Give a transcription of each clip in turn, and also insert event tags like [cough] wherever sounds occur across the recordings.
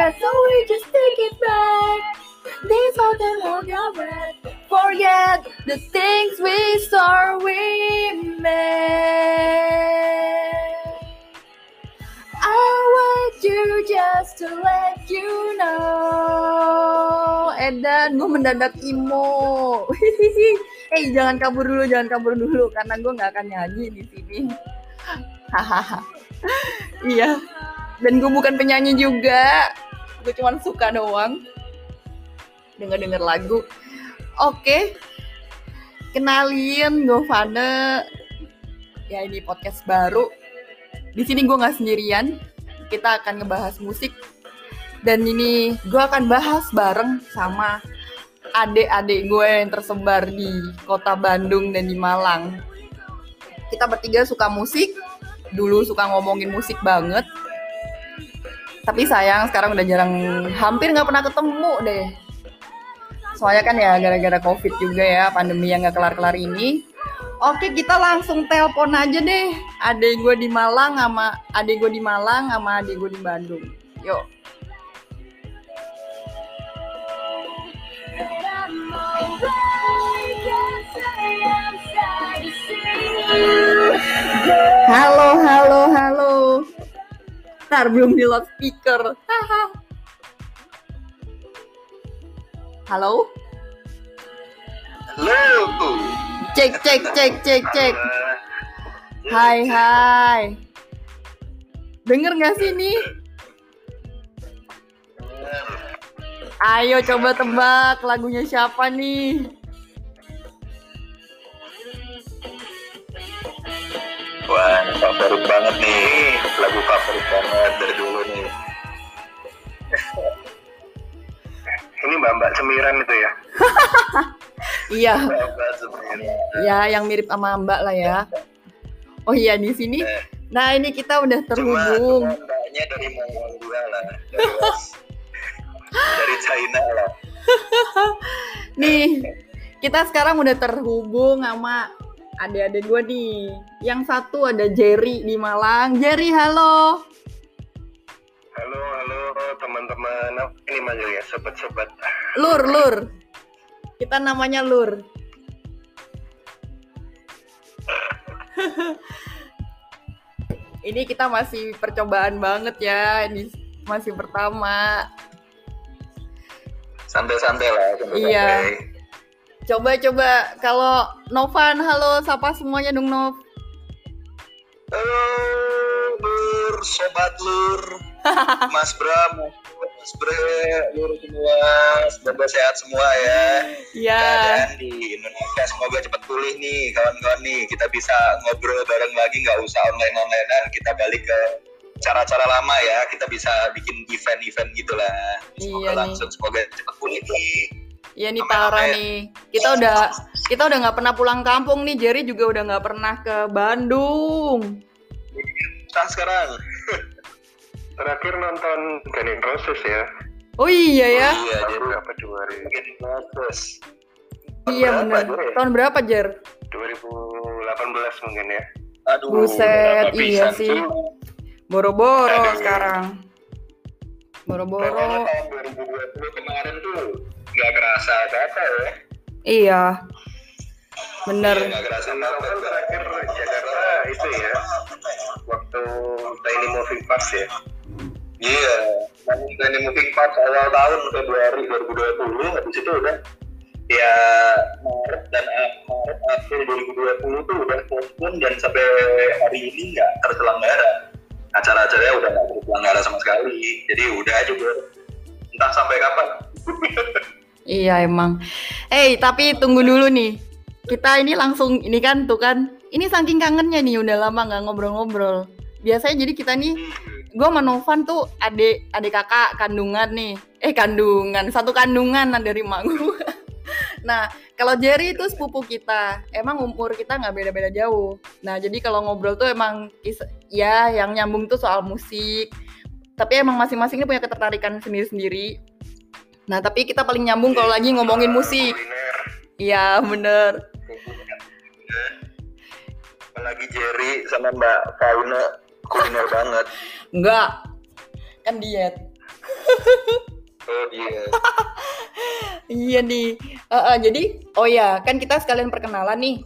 regret, so we just take it back. These are the long regret. Forget the things we saw we made. I want you just to let you know. Edan, gue mendadak emo. [laughs] Eh, jangan kabur dulu, jangan kabur dulu, karena gue nggak akan nyanyi di sini. [laughs] Hahaha. iya. Dan gue bukan penyanyi juga. Gue cuma suka doang. Denger-denger lagu. Oke. Kenalin gue. Ya ini podcast baru. Di sini gue nggak sendirian. Kita akan ngebahas musik. Dan ini gue akan bahas bareng sama adik-adik gue yang tersebar di kota Bandung dan di Malang. Kita bertiga suka musik, dulu suka ngomongin musik banget. Tapi sayang sekarang udah jarang, hampir nggak pernah ketemu deh. Soalnya kan ya gara-gara covid juga ya, pandemi yang nggak kelar-kelar ini. Oke kita langsung telepon aja deh, adik gue di Malang sama adik gue di Malang sama adik gue di Bandung. Yuk. Halo. Ntar belum di loudspeaker. [laughs] Halo? Halo. Cek, cek, cek, cek, cek. Hai, hai. Denger gak sih nih? Ayo coba tebak lagunya siapa nih? Wah, favorit banget nih. Lagu favorit banget dari dulu nih. [laughs] Ini Mbak-mbak cemiran itu ya? [laughs] Iya, cemiran. ya yang mirip sama Mbak lah ya. Oh iya di sini. Eh, Nah ini kita udah Cuma, terhubung. cuma mbaknya dari Mongolia lah. Dari, [laughs] dari China lah. Nih, kita sekarang udah terhubung sama adik-adik gue nih. Yang satu ada Jerry di Malang. Jerry, halo. Halo, halo teman-teman. Apa Ini manggil ya, sobat-sobat. Lur, Lur. Kita namanya Lur. [laughs] Ini kita masih percobaan banget ya. Ini masih pertama. Santai-santai lah. santai-santai. Iya. Coba-coba kalau Novan, halo, sapa semuanya dong Nov. Halo, Lur, sobat Lur, [laughs] Mas Bram, Mas Bre, Lur semua, semoga sehat semua ya. Ya, Keadaan di Indonesia semoga cepat pulih nih, kawan-kawan nih. Kita bisa ngobrol bareng lagi, nggak usah online-onlinean. Kita balik ke cara-cara lama ya. Kita bisa bikin event-event gitulah. Semoga Iya nih. langsung, semoga cepat pulih nih. Iya nih parah nih. Kita udah kita udah nggak pernah pulang kampung nih. Jerry juga udah nggak pernah ke Bandung. Nah sekarang. [laughs] Terakhir nonton Guns N' Roses ya. Oh iya ya. Iya, jadi berapa dua ribu? Roses. Iya benar. Tahun berapa Jer? 2018 mungkin ya. Aduh. Buset, berapa iya sih. Boro-boro Aduh. sekarang. Boro-boro. tahun 2020 kemarin tuh nggak kerasa apa ya. Iya. Bener. Iya, Nggak kerasa apa terakhir Jakarta itu ya. Waktu Tiny Moving Park ya. Iya. Namun Tiny Moving Park awal tahun Februari 2020 habis itu udah ya Maret dan Maret April 2020 tuh udah postpone dan sampai hari ini nggak terselenggara acara-acaranya udah nggak terselenggara sama sekali jadi udah aja bro entah sampai kapan [laughs] Iya emang. Eh tapi tunggu dulu nih. Kita ini langsung ini kan tuh kan. Ini saking kangennya nih udah lama nggak ngobrol-ngobrol. Biasanya jadi kita nih, gue sama Novan tuh adik adik kakak kandungan nih. Eh kandungan satu kandungan dari mak gue. [laughs] Nah kalau Jerry itu sepupu kita. Emang umur kita nggak beda-beda jauh. Nah jadi kalau ngobrol tuh emang ya yang nyambung tuh soal musik. Tapi emang masing-masing ini punya ketertarikan sendiri-sendiri. Nah, tapi kita paling nyambung kalau lagi ngomongin musik. kuliner Iya, bener. apalagi Jerry sama Mbak Fauna kuliner [laughs] banget Enggak. Kan diet. oh iya Iya nih. Eh, eh, jadi, oh ya, kan kita sekalian perkenalan nih.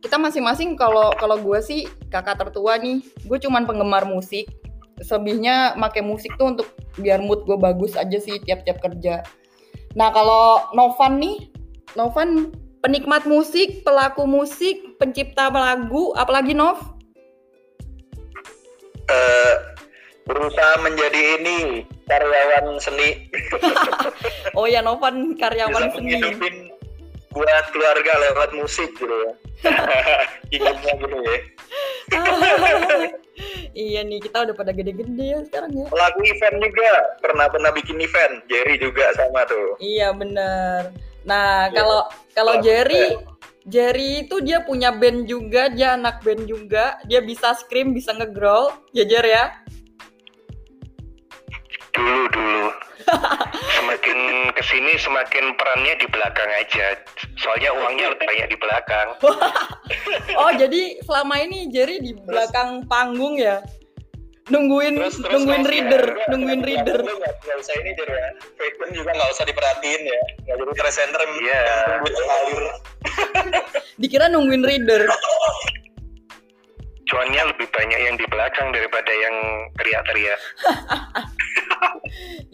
Kita masing-masing kalau kalau gue sih kakak tertua nih. Gue cuman penggemar musik. Selebihnya make musik tuh untuk biar mood gue bagus aja sih tiap-tiap kerja. Nah kalau Novan nih, Novan penikmat musik, pelaku musik, pencipta lagu, apalagi Nov? Eh, berusaha menjadi ini karyawan seni [laughs] Oh ya Novan karyawan bisa seni. Buat keluarga lewat musik gitu ya. [laughs] Ingatnya gitu ya. [laughs] Iya nih kita udah pada gede-gede ya sekarang ya. pelaku event juga. Pernah pernah bikin event. Jerry juga sama tuh. Iya bener. Nah Iya. kalau kalau Kalau- Jerry Jerry itu dia punya band juga, dia anak band juga, dia bisa scream, bisa nge-growl, ya Jer ya. dulu dulu semakin ke sini semakin perannya di belakang aja. Soalnya uangnya lebih banyak di belakang. [laughs] Oh jadi selama ini Jerry di belakang panggung ya, nungguin nungguin Mas, reader, ya, nungguin reader. nggak- nggak nggak usah ini Jer ya. Juga nggak usah diperhatiin ya. Nggak jadi presenter Iya. Dikira nungguin reader. [laughs] cuannya lebih banyak yang di belakang daripada yang teriak-teriak [laughs]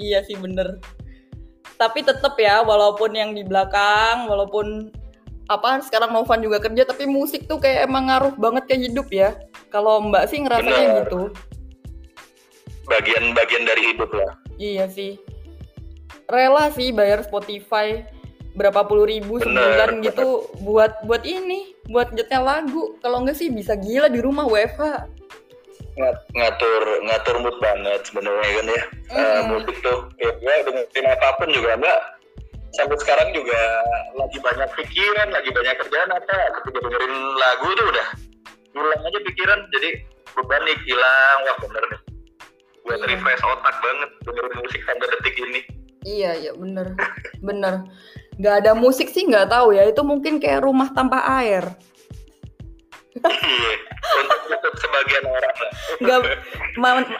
Iya sih bener. Tapi tetap ya, walaupun yang di belakang, walaupun apa sekarang Novan juga kerja, tapi musik tuh kayak emang ngaruh banget ke hidup ya. Kalau Mbak sih ngerasanya Bener. gitu. bagian-bagian dari hidup lah Iya sih. Rela sih bayar Spotify berapa puluh ribu Bener, sebulan bener. gitu buat buat ini, buat nyetel lagu. Kalau enggak sih bisa gila di rumah WFH. Ngat- ngatur ngatur mood banget sebenarnya kan ya Eh, Mm-mm. musik tuh ya gue dengerin apa pun juga mbak sampai sekarang juga lagi banyak pikiran lagi banyak kerjaan apa ketika dengerin lagu tuh udah hilang aja pikiran jadi beban nih hilang wah bener nih buat Iya. refresh otak banget dengerin musik sampai detik ini Iya, iya bener, [laughs] bener. Gak ada musik sih nggak tahu ya. Itu mungkin kayak rumah tanpa air. Untuk, sebagian orang lah Nggak,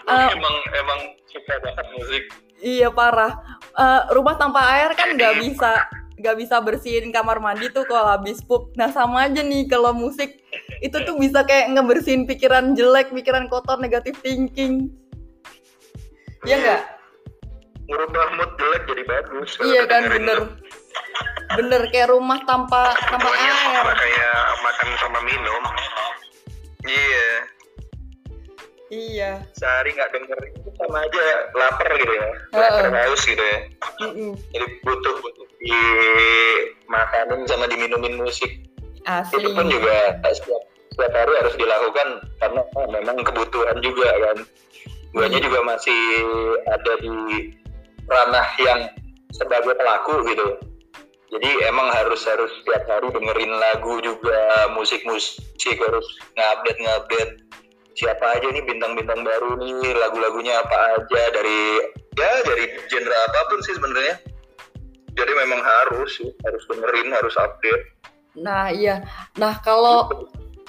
eh, emang emang suka banget musik iya parah. Eh, rumah tanpa air kan nggak bisa nggak bisa bersihin kamar mandi tuh kalau habis pup. Nah sama aja nih kalau musik itu tuh bisa kayak ngebersihin pikiran jelek, pikiran kotor, negatif thinking. Iya nggak? ngubah mood jelek jadi bagus Iya kan bener. tuh. Bener kayak rumah tanpa tanpa semuanya air. sama kayak makan sama minum iya Iya. sehari nggak denger itu sama aja lapar gitu ya Heeh. lapar haus gitu ya Mm-mm. jadi butuh butuh dimakanin sama diminumin musik Asli. itu pun juga setiap setiap hari harus dilakukan karena oh, memang kebutuhan juga kan guanya juga masih ada di ranah yang sebagai pelaku gitu jadi emang harus harus setiap hari dengerin lagu juga musik musik harus ngupdate ngupdate siapa aja nih bintang-bintang baru nih lagu-lagunya apa aja dari ya dari genre apa pun sih sebenarnya jadi memang harus harus dengerin harus update Nah iya, nah kalau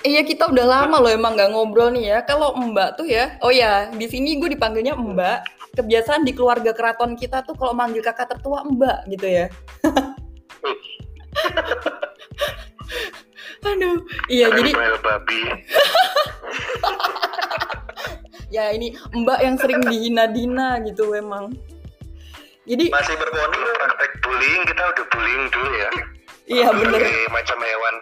iya kita udah lama loh emang nggak ngobrol nih ya. Kalau Mbak tuh ya, oh ya di sini gue dipanggilnya Mbak. Kebiasaan di keluarga keraton kita tuh kalau manggil kakak tertua Mbak gitu ya. [laughs] [laughs] Aduh, iya jadi Rel babi [laughs] ya ini Mbak yang sering dihina-dina gitu emang. Jadi masih berponi praktek bullying kita udah bullying dulu ya iya bener. Macam hewan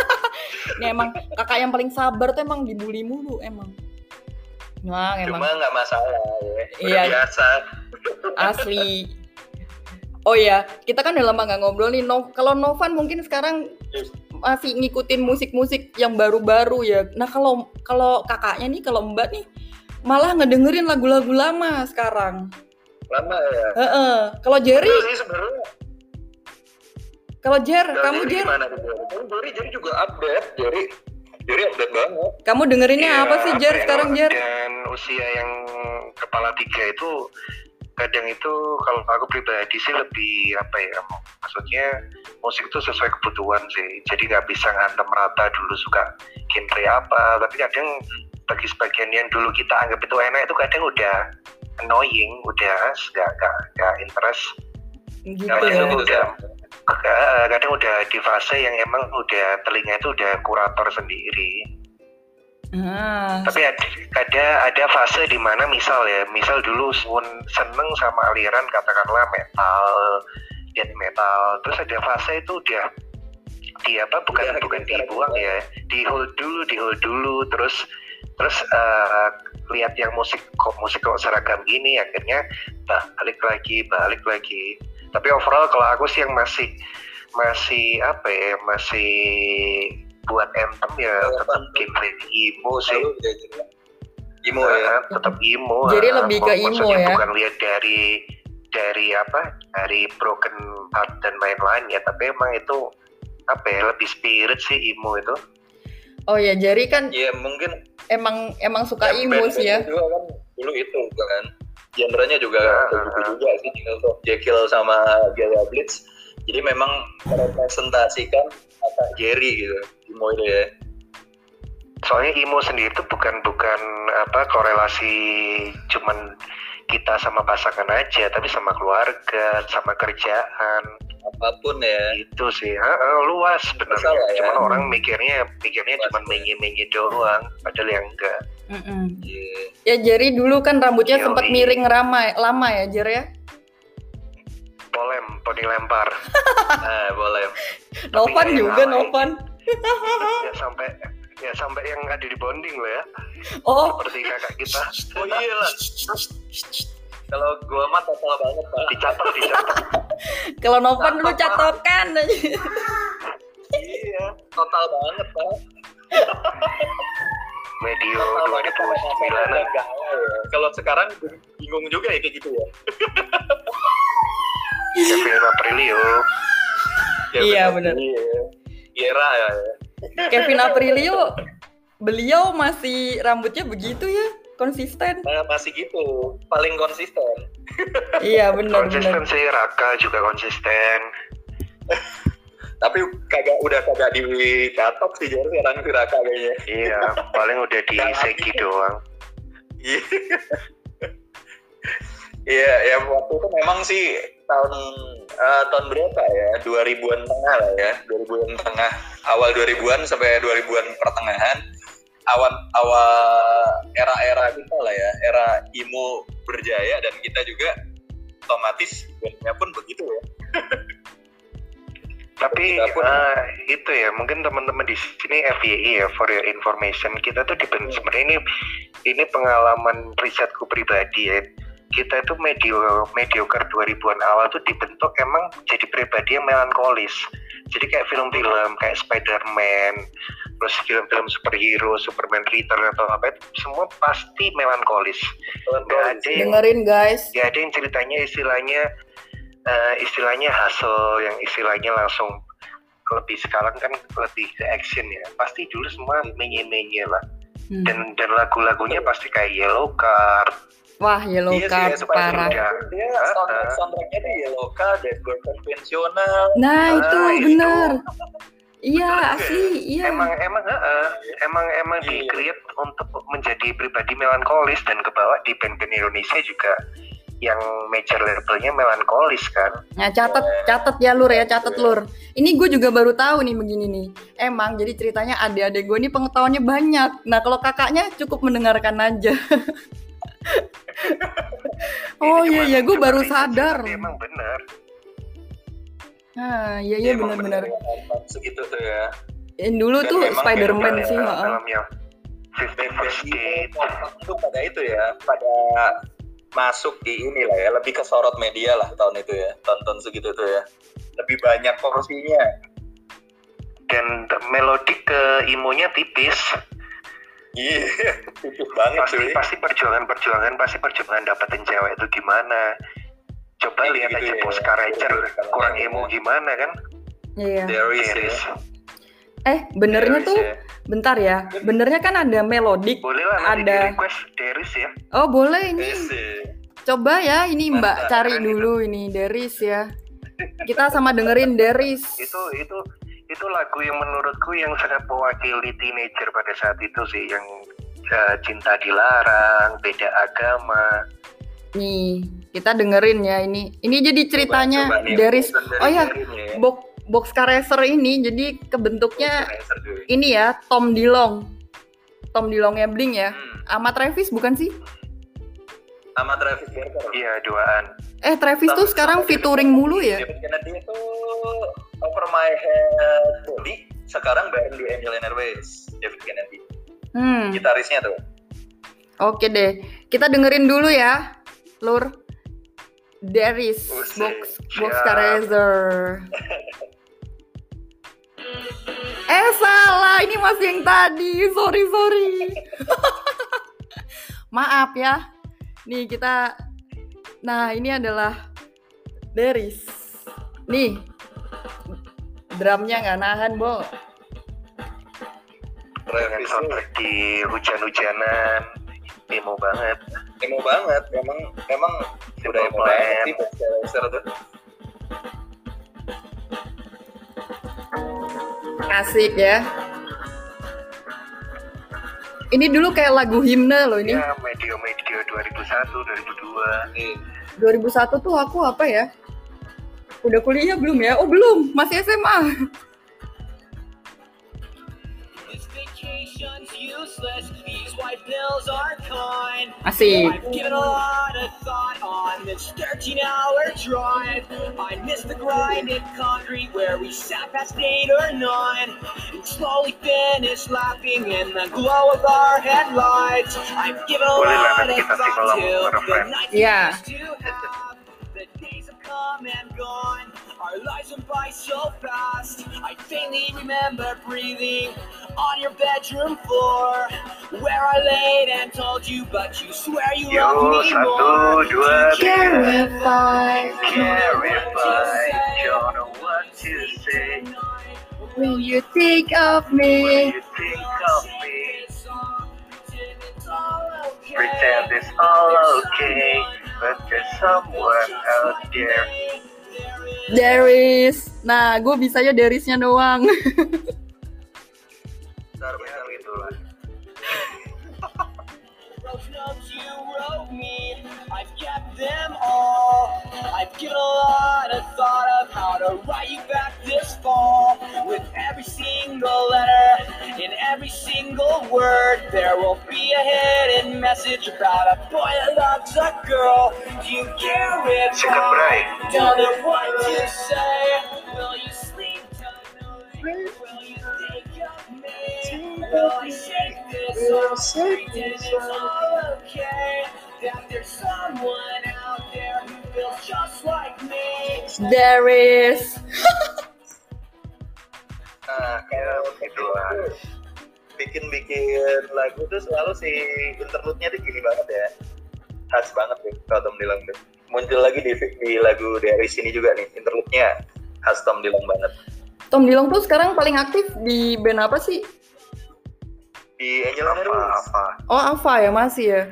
[laughs] Ini emang kakak yang paling sabar tuh emang dibully mulu emang. Nah, emang. cuma nggak masalah ya Iya. Biasa asli oh ya kita kan udah lama nggak ngobrol nih no, kalau Novan mungkin sekarang masih ngikutin musik-musik yang baru-baru ya. Nah kalau kalau kakaknya nih kalau mbak nih malah ngedengerin lagu-lagu lama sekarang. Lama ya? Heeh. kalau Jerry? Kalau Jer Kalau kamu Jer? gimana Jerry? Jerry juga update. Jerry Jerry update banget. Kamu dengerinnya Iya, apa sih Jer ya, sekarang Jer? Dan usia yang kepala tiga itu kadang itu kalau aku pribadi sih lebih apa ya maksudnya musik itu sesuai kebutuhan sih. Jadi nggak bisa ngantem rata dulu suka genre apa. Tapi kadang bagi sebagian yang dulu kita anggap itu enak itu kadang udah annoying udah nggak nggak nggak interest. Gitu kadang ya. udah eh, kadang udah di fase yang emang udah telinga itu udah kurator sendiri ah, tapi ada ada, ada fase di mana misal ya misal dulu sen- seneng sama aliran katakanlah metal death metal. Terus ada fase itu udah di apa bukan Udah, bukan gitu, dibuang ya di hold dulu di hold dulu. Terus terus eh, lihat yang musik kok musik kok seragam gini akhirnya balik lagi balik lagi. Tapi overall kalau aku sih yang masih masih apa ya masih buat anthem ya tetap genre emo sih ya. Imo ya. Tetap emo [laughs] Jadi lebih ke emo maksudnya ya? bukan lihat dari dari apa dari broken heart dan lain-lain ya tapi emang itu apa ya lebih spirit sih emo itu oh ya Jerry kan Iya mungkin emang emang suka imo band-band sih ya juga kan dulu itu kan genrenya juga ah. juga sih Jekyll sama Gaia Blitz jadi memang merepresentasikan kata Jerry gitu emo itu ya soalnya emo sendiri itu bukan bukan apa korelasi cuman kita sama pasangan aja tapi sama keluarga sama kerjaan apa pun ya itu sih ha, ha, luas sebenarnya Masalah ya. cuman Hmm. orang mikirnya mikirnya Luas cuman ya. menye-menye doang padahal yang enggak Mm-mm. Iya. ya Jerry dulu kan rambutnya sempat miring ramai lama ya Jer ya polem poni lempar. Nah [laughs] boleh. Novan juga. Novan. Ya sampai ya sampai yang ada di bonding loh ya. Oh. Seperti kakak kita. [laughs] Oh iya lah. Kalau gua mah total banget pak. Dicatat dicatat. [laughs] Kalau Novan dulu catokan. Iya total banget pak. Medio Total banget, Pak. 2009 Udah galau ya. kalau sekarang bingung juga ya kayak gitu ya Kevin Aprilio Ya, Iya, bener. Iya. Ya. Kevin Aprilio beliau masih rambutnya begitu ya konsisten Nah, masih gitu. Paling konsisten. [laughs] iya benar konsisten benar sih Raka juga konsisten Tapi kagak udah kagak dicatok sih jadi sekarang si Raka kayaknya. iya paling udah di segi doang Iya. Iya, ya waktu itu memang sih tahun eh, tahun berapa ya? 2000-an tengah lah ya. 2000-an tengah, awal 2000-an sampai 2000-an pertengahan. Awal awal era-era kita lah ya, era emo berjaya dan kita juga otomatis bandnya pun begitu ya. [laughs] tapi pun- eh, itu ya mungkin teman-teman di sini FYI ya for your information kita tuh dibentuk sebenarnya ini ini pengalaman risetku pribadi ya kita itu medio mediocre 2000-an awal tuh dibentuk emang jadi pribadi yang melankolis. Jadi kayak film-film kayak Spider-Man terus film-film superhero Superman Return atau apa itu semua pasti melankolis. Nggak ada yang dengerin guys. ya ada yang ceritanya istilahnya eh, istilahnya hasil yang istilahnya langsung lebih sekarang kan lebih ke action ya. Pasti dulu semua menye-menye lah. Hmm. dan dan lagu-lagunya pasti kayak Yellow Card wah yellow Iya sih, card ya, Spider-Man parah Iya. itu Dia soundtrack soundtracknya tuh Yellow Card, Dead Bird konvensional. nah itu Ah, itu. bener iya asli iya emang emang heeh, emang emang Iya. di create untuk menjadi pribadi melankolis dan kebawa di band-band Indonesia juga yang major labelnya melankolis kan Nah, catat catat ya lur ya, catat lur. Ini gue juga baru tahu nih begini nih. Emang jadi ceritanya adik-adik gue ini pengetahuannya banyak. Nah, kalau kakaknya cukup mendengarkan aja. [laughs] oh iya iya, gue baru sadar. emang bener Nah, iya iya benar-benar. bener, Segitu tuh ya. Yang dulu Dan tuh Spider-Man sih, filmnya Fifty First Date itu pada itu ya, pada masuk di ini lah ya, lebih ke sorot media lah tahun itu ya, tonton segitu tuh ya. Lebih banyak porsinya. dan melodik ke imonya tipis Iya, [laughs] banget pasti cuy. pasti perjuangan perjuangan pasti perjuangan dapetin cewek itu gimana coba Iya, lihat gitu aja ya. Oscar Ranger Kalau kurang emo gimana kan Iya. There is Iris. ya. Eh, benernya There is tuh ya. bentar ya. Benernya kan ada melodik. boleh lah Ada. request Deris ya Oh, boleh There ini. is ya. Coba ya, ini Mbak Mantap, cari dulu ini Deris ya. Kita sama dengerin Deris. itu itu itu lagu yang menurutku yang sangat mewakili teenager pada saat itu sih yang eh, cinta dilarang beda agama Nih, kita dengerin ya ini. Ini jadi ceritanya Coba- coba bukan dari Oh ya, ya. box box racer ini jadi kebentuknya ini ya Tom Dilong. Tom Dilongnya Blink ya. Hmm. Sama Travis bukan sih? sama Travis Barker iya duaan Eh Travis tuh sekarang featuring mulu ya. Kennedy itu Over My Head Body sekarang bareng di Angel Airways David Kennedy Hmm. gitarisnya tuh Oke deh. Kita dengerin dulu ya. Lur. Deris Musik. box box racer. Eh salah, ini masih yang tadi. Sorry sorry. Maaf ya. Nih kita. Nah ini adalah Deris. Nih. Drumnya nggak nahan, Bo. dengan soundtrack di hujan-hujanan emo banget emo banget memang memang udah emo banget sih Box Racer tuh Asik ya. Ini dulu kayak lagu himne loh ini. ya medio-medio 2001 2002 Nih, 2001 tuh aku apa ya? Udah kuliah belum ya? Oh belum, masih SMA. These aren't kind. Asik. I've given a lot of thought on this 13 hour drive. I miss the grind in concrete where we sat past 8 or 9 and slowly finished laughing in the glow of our headlights. I've given a lot of thought to the friend. nights Yeah. to have. The days have come and gone. Our lives went by so fast. I faintly remember breathing on your bedroom floor, where I laid and told you, but you swear you yo love me more. dua tiga Clarify, clarify don't know what to say will you think of when me? you think of me pretend it's all okay but there's someone out there Deris. Nah, gue bisanya Derisnya doang. [laughs] ntar bentar gitu lah I've kept them all. I've given a lot of thought of how to write you back this fall. With every single letter, in every single word, there will be a hidden message about a boy that loves a girl. Do you care if Sikat, Bray. I tell them what to say? Will you sleep tonight? Will you think of me? Will I shake this off? Pretend it's all okay. That there's someone out there who feels just like me. Deris. nah ya begitu gitu lah bikin bikin lagu tuh selalu si interlude-nya tuh gini banget ya khas banget tuh kalau Tom Dilong tuh muncul lagi di, di lagu dari sini juga nih interlude-nya khas Tom Dilong banget Tom Dilong tuh sekarang paling aktif di band apa sih? di Angel apa Airways apa Oh, Ava ya masih ya.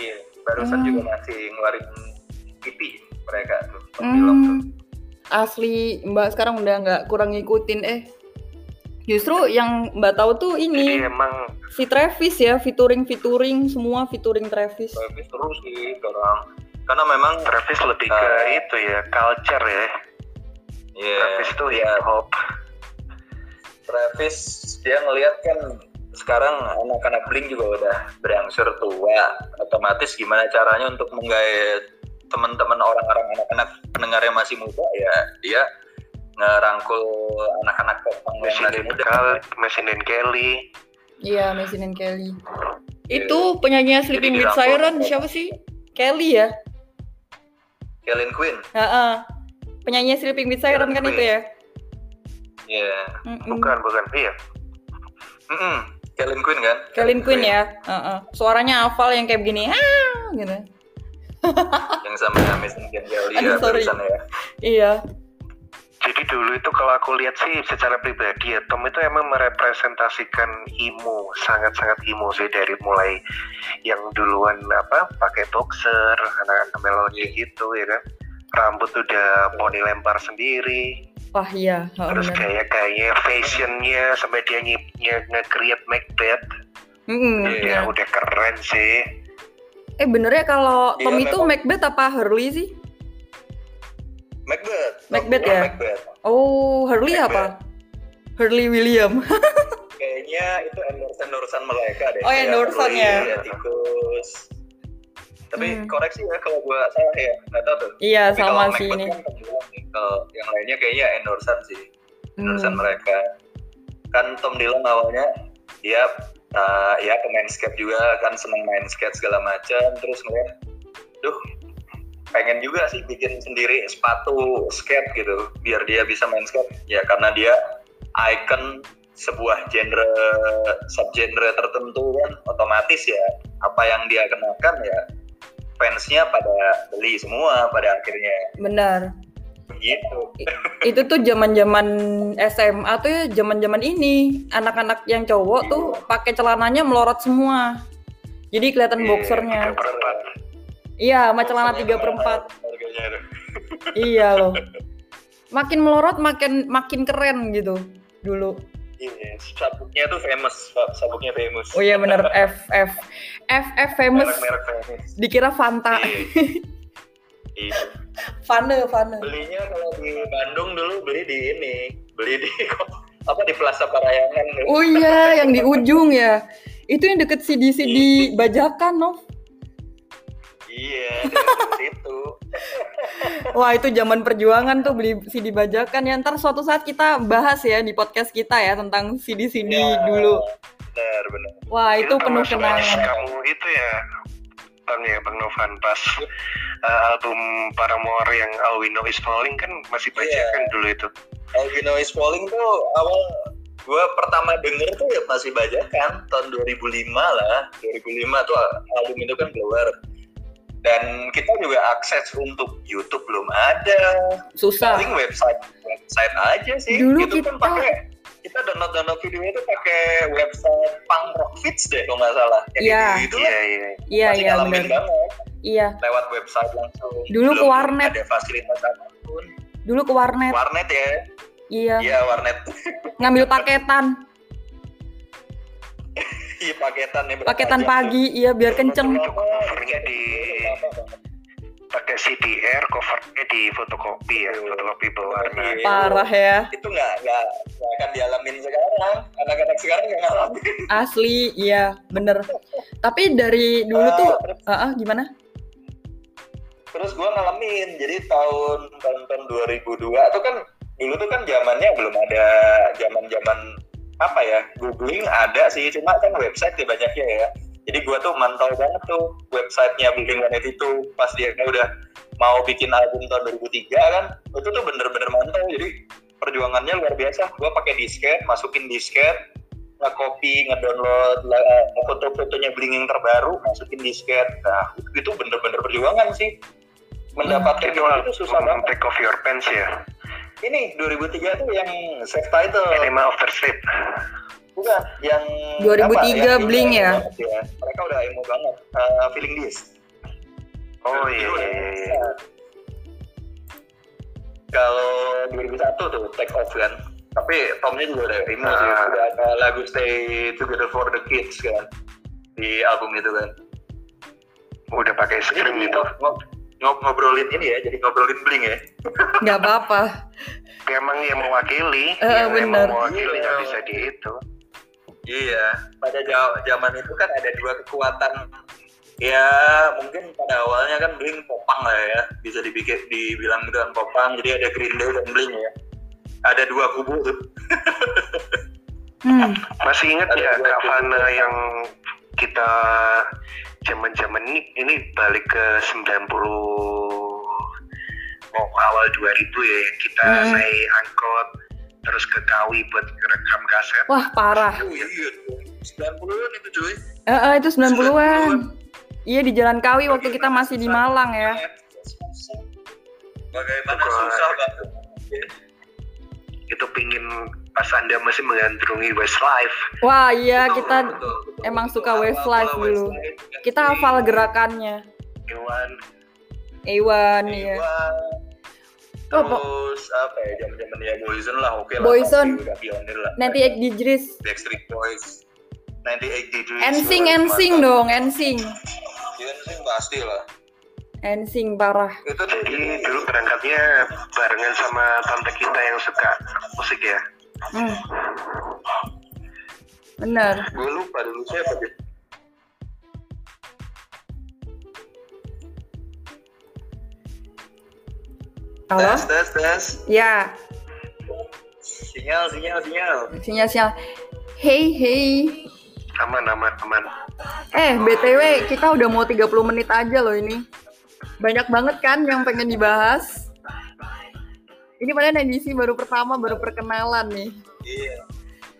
Iya barusan Hmm. juga masih ngeluarin EP mereka tuh Tom Dilong tuh Hmm, asli Mbak sekarang udah nggak kurang ngikutin eh. Justru yang Mbak tahu tuh jadi ini emang si Travis ya, featuring featuring semua featuring Travis. Travis terus sih orang karena memang Travis lebih ke Uh, itu ya culture ya Iya, Travis tuh iya. hip hop Travis dia ngelihat kan sekarang anak-anak Blink juga udah berangsur tua otomatis gimana caranya untuk menggait teman-teman orang-orang anak-anak pendengar yang masih muda ya dia ngerangkul anak-anak popang yang masih muda Kelly, Machine and Kelly Iya, Machine and Kelly. Iya. Itu penyanyi Sleeping with. Siren siapa sih? Kelly ya? Kellen Quinn Heeh. Penyanyi Sleeping with Siren Kellen kan Quinn. itu ya? Iya Mm-mm. bukan bukan iya Mm-mm. Kellen Quinn kan Kellen Quinn ya? Heeh. Suaranya hafal yang kayak begini. Ah, gitu. yang sama Kelly Aduh, ya ya Iya. Jadi dulu itu kalau aku lihat sih secara pribadi ya Tom itu emang merepresentasikan emo sangat-sangat emo sih dari mulai yang duluan apa pakai boxer anak-anak melodi gitu ya kan rambut udah poni lempar sendiri Wah iya, oh, terus bener. kayak kayaknya fashionnya sampai dia nge- nge- nge-create Macbeth Mm-mm, ya bener. udah keren sih Eh bener ya kalau Iya, Tom itu memang. Macbeth apa Hurley sih? Macbeth. Macbeth ya? Macbeth. Oh, Hurley apa? Hurley William. [laughs] Kayaknya itu endorse-endorsean mereka deh. Oh, Kayak endorsean ya? Hurley, tikus. Tapi Hmm. koreksi ya kalau gua salah ya, nggak tahu tuh. Iya, Tapi sama sih ini. kan Kalau yang lainnya kayaknya endorsean sih, endorsean Hmm. mereka. Kan Tom Dillon awalnya dia uh, ya pemain skate juga kan seneng main skate segala macam terus ngeliat duh pengen juga sih bikin sendiri sepatu skate gitu biar dia bisa main skate ya karena dia icon sebuah genre subgenre tertentu kan otomatis ya apa yang dia kenakan ya fansnya pada beli semua pada akhirnya Benar. begitu Itu tuh zaman-zaman SMA tuh ya zaman-zaman ini anak-anak yang cowok tuh pakai celananya melorot semua. Jadi kelihatan Iya, boxernya. Iya, sama celana tiga per empat. harganya tuh. Iya loh. [laughs] Makin melorot makin makin keren gitu dulu. Iya, sabuknya tuh famous, Pak. sabuknya famous. Oh iya bener F F F F famous. Merek-merek famous. Dikira Fanta. Iya. [laughs] Iya. Fane Fane. Belinya kalau di Bandung dulu beli di ini, beli di [laughs] apa di Plaza Parayangan. Oh iya, yang di ujung ya. Itu yang deket CD-CD bajakan, Nov. Iya, di situ. Wah, itu zaman perjuangan tuh beli CD bajakan ya. Ntar suatu saat kita bahas ya di podcast kita ya tentang CD-CD Ya, dulu. Benar, benar. Wah, itu penuh termasuk kenangan. kamu itu ya Bang ya Bang Novan pas uh, album Paramore yang All We Know Is Falling kan masih baca Iya. kan dulu itu Albino is Falling tuh awal gue pertama denger tuh ya masih bajakan tahun 2005 lah 2005 tuh album itu kan keluar dan kita juga akses untuk YouTube belum ada Susah. paling website website aja sih Dulu itu kan kita- pakai kita download download video itu pakai website Punk Rock Fits deh kalau nggak salah Iya. gitu iya iya Iya, iya banget Iya. lewat website langsung Dulu ke Belum warnet. ada fasilitas apa pun Dulu ke warnet. warnet ya Iya. iya warnet Ngambil [laughs] paketan. Iya paketan ya. Paketan pagi, iya biar kenceng. covernya di- pakai CDR covernya di fotokopi ya fotokopi berwarna Iya. Parah ya. Itu nggak nggak nggak akan dialamin sekarang. Anak-anak sekarang nggak ngalamin. Asli, iya, bener. Tapi dari dulu Ah, tuh, terus, ah, ah, gimana? terus gue ngalamin. Jadi tahun tahun tahun 2002 itu kan dulu tuh kan zamannya belum ada zaman-zaman apa ya googling ada sih cuma kan website ya banyaknya ya. Jadi gue tuh mantau banget tuh websitenya Blink One itu pas dia udah mau bikin album tahun 2003 kan itu tuh bener-bener mantau. Jadi perjuangannya luar biasa. Gue pakai disket masukin disket nge-copy, nge-download la- foto-fotonya Blink yang terbaru masukin disket. Nah itu bener-bener perjuangan sih. Mendapatkan itu itu susah banget. Take Off Your Pants ya ini 2003 tuh yang self title Animal of the Street. Bukan yang 2003 apa, yang Blink emo ya? ya mereka udah emo banget. Uh, feeling this. Oh iya iya iya kalau 2001 tuh take off kan. Tapi Tomnya juga udah emo sih. Ah. udah ada lagu Stay Together for the Kids kan di album itu kan. Udah pakai screen Jadi itu ngobrolin ini ya jadi ngobrolin Blink ya Nggak apa-apa. [laughs] emang yang mewakili Eh, yang bener. emang mewakili nggak bisa di itu Iya, pada zaman itu kan ada dua kekuatan. Ya, mungkin pada awalnya kan Blink popang lah ya, bisa dibikin dibilang kan popang. Jadi ada Green Day dan Blink ya. Ada dua kubu tuh. Hmm. masih ingat Ada ya. Fana yang kita zaman-zaman ini ini balik ke 90 oh, awal 2000 ya yang kita Hmm. naik angkot terus ke Kawi buat ngerekam kaset Wah, parah. Oh iya, 90-an itu cuy. Eh, eh, itu 90-an. Iya, di Jalan Kawi waktu kita masih di Malang ya. Bagaimana Bukan. susah banget. itu pingin pas anda masih menggandrungi Westlife Wah iya Betul, kita betul, betul. emang suka Awal-awal Westlife dulu. Westlife, Kita Gatsby, hafal gerakannya. Iwan ya. Iwan, Oh, po- terus apa ya zaman-zaman ya Boyzone lah oke lah Boyzone. pasti udah pionir lah nanti Egg Digris. Backstreet Boys 98 Degrees Ensing, juga ensing mantap. dong, ensing. Ensing pasti lah Ensing parah. itu jadi dulu berangkatnya barengan sama tante kita yang suka musik ya Hmm. Bener. gue lupa dulu siapa deh Halo? tes tes tes Ya, sinyal sinyal sinyal sinyal-sinyal. Hey, hey. aman aman aman Eh, BTW kita udah mau 30 menit aja loh ini. Banyak banget kan yang pengen dibahas. Ini padahal edisi baru pertama, baru perkenalan nih. iya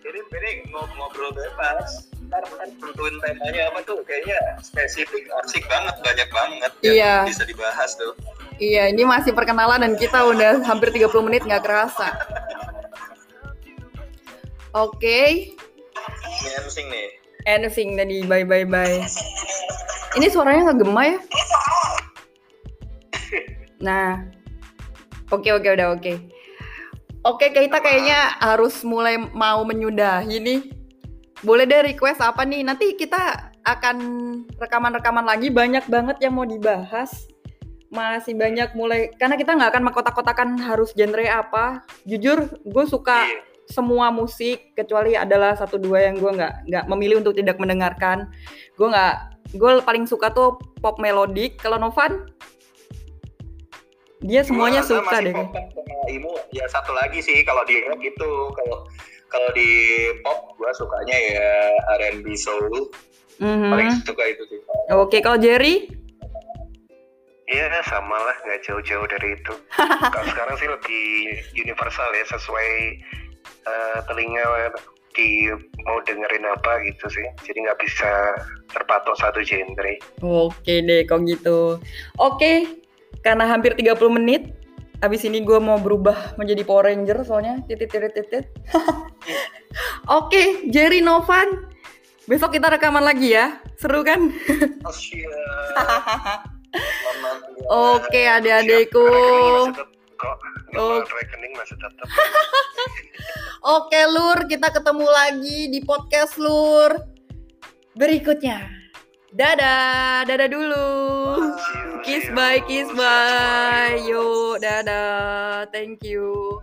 ini ini ngob- ngobrol bebas ntar kan tentuin temanya apa tuh kayaknya spesifik asik banget banyak banget yang Iya. bisa dibahas tuh Iya, ini masih perkenalan dan kita udah hampir 30 menit nggak kerasa. Oke, ini ensing nih ending tadi bye bye bye. Ini suaranya nggak gema ya? [laughs] Nah, oke oke udah oke. Oke, kita kayaknya harus mulai mau menyudahi nih. Boleh deh request apa nih? Nanti kita akan rekaman-rekaman lagi banyak banget yang mau dibahas. Masih banyak mulai karena kita nggak akan mengkotak-kotakan harus genre apa. Jujur, gue suka Iya. semua musik kecuali adalah satu dua yang gue nggak nggak memilih untuk tidak mendengarkan. Gue nggak, gue paling suka tuh pop melodik. Kalau Novan, dia semuanya gua suka deh. Imo ya satu lagi sih kalau di rock itu kalau kalau di pop gua sukanya ya R&B soul Mhm. paling suka itu sih Oke, kalau Jerry, Iya sama lah, nggak jauh-jauh dari itu. [laughs] Kalau sekarang sih lebih universal ya, sesuai eh, telinga di mau dengerin apa gitu sih. Jadi nggak bisa terpatok satu genre. oke deh kok gitu. Oke, karena hampir 30 menit, abis ini gue mau berubah menjadi Power Ranger soalnya titit titit titit. [laughs] Oke, Jerry Novan, besok kita rekaman lagi ya, seru kan? oh. [laughs] Oke, adik-adikku. Oh. Rekening masih tetap. [laughs] Oke Lur, kita ketemu lagi di podcast Lur berikutnya. Dadah, dadah dulu. Kiss bye, kiss bye. Yuk, dadah. Thank you.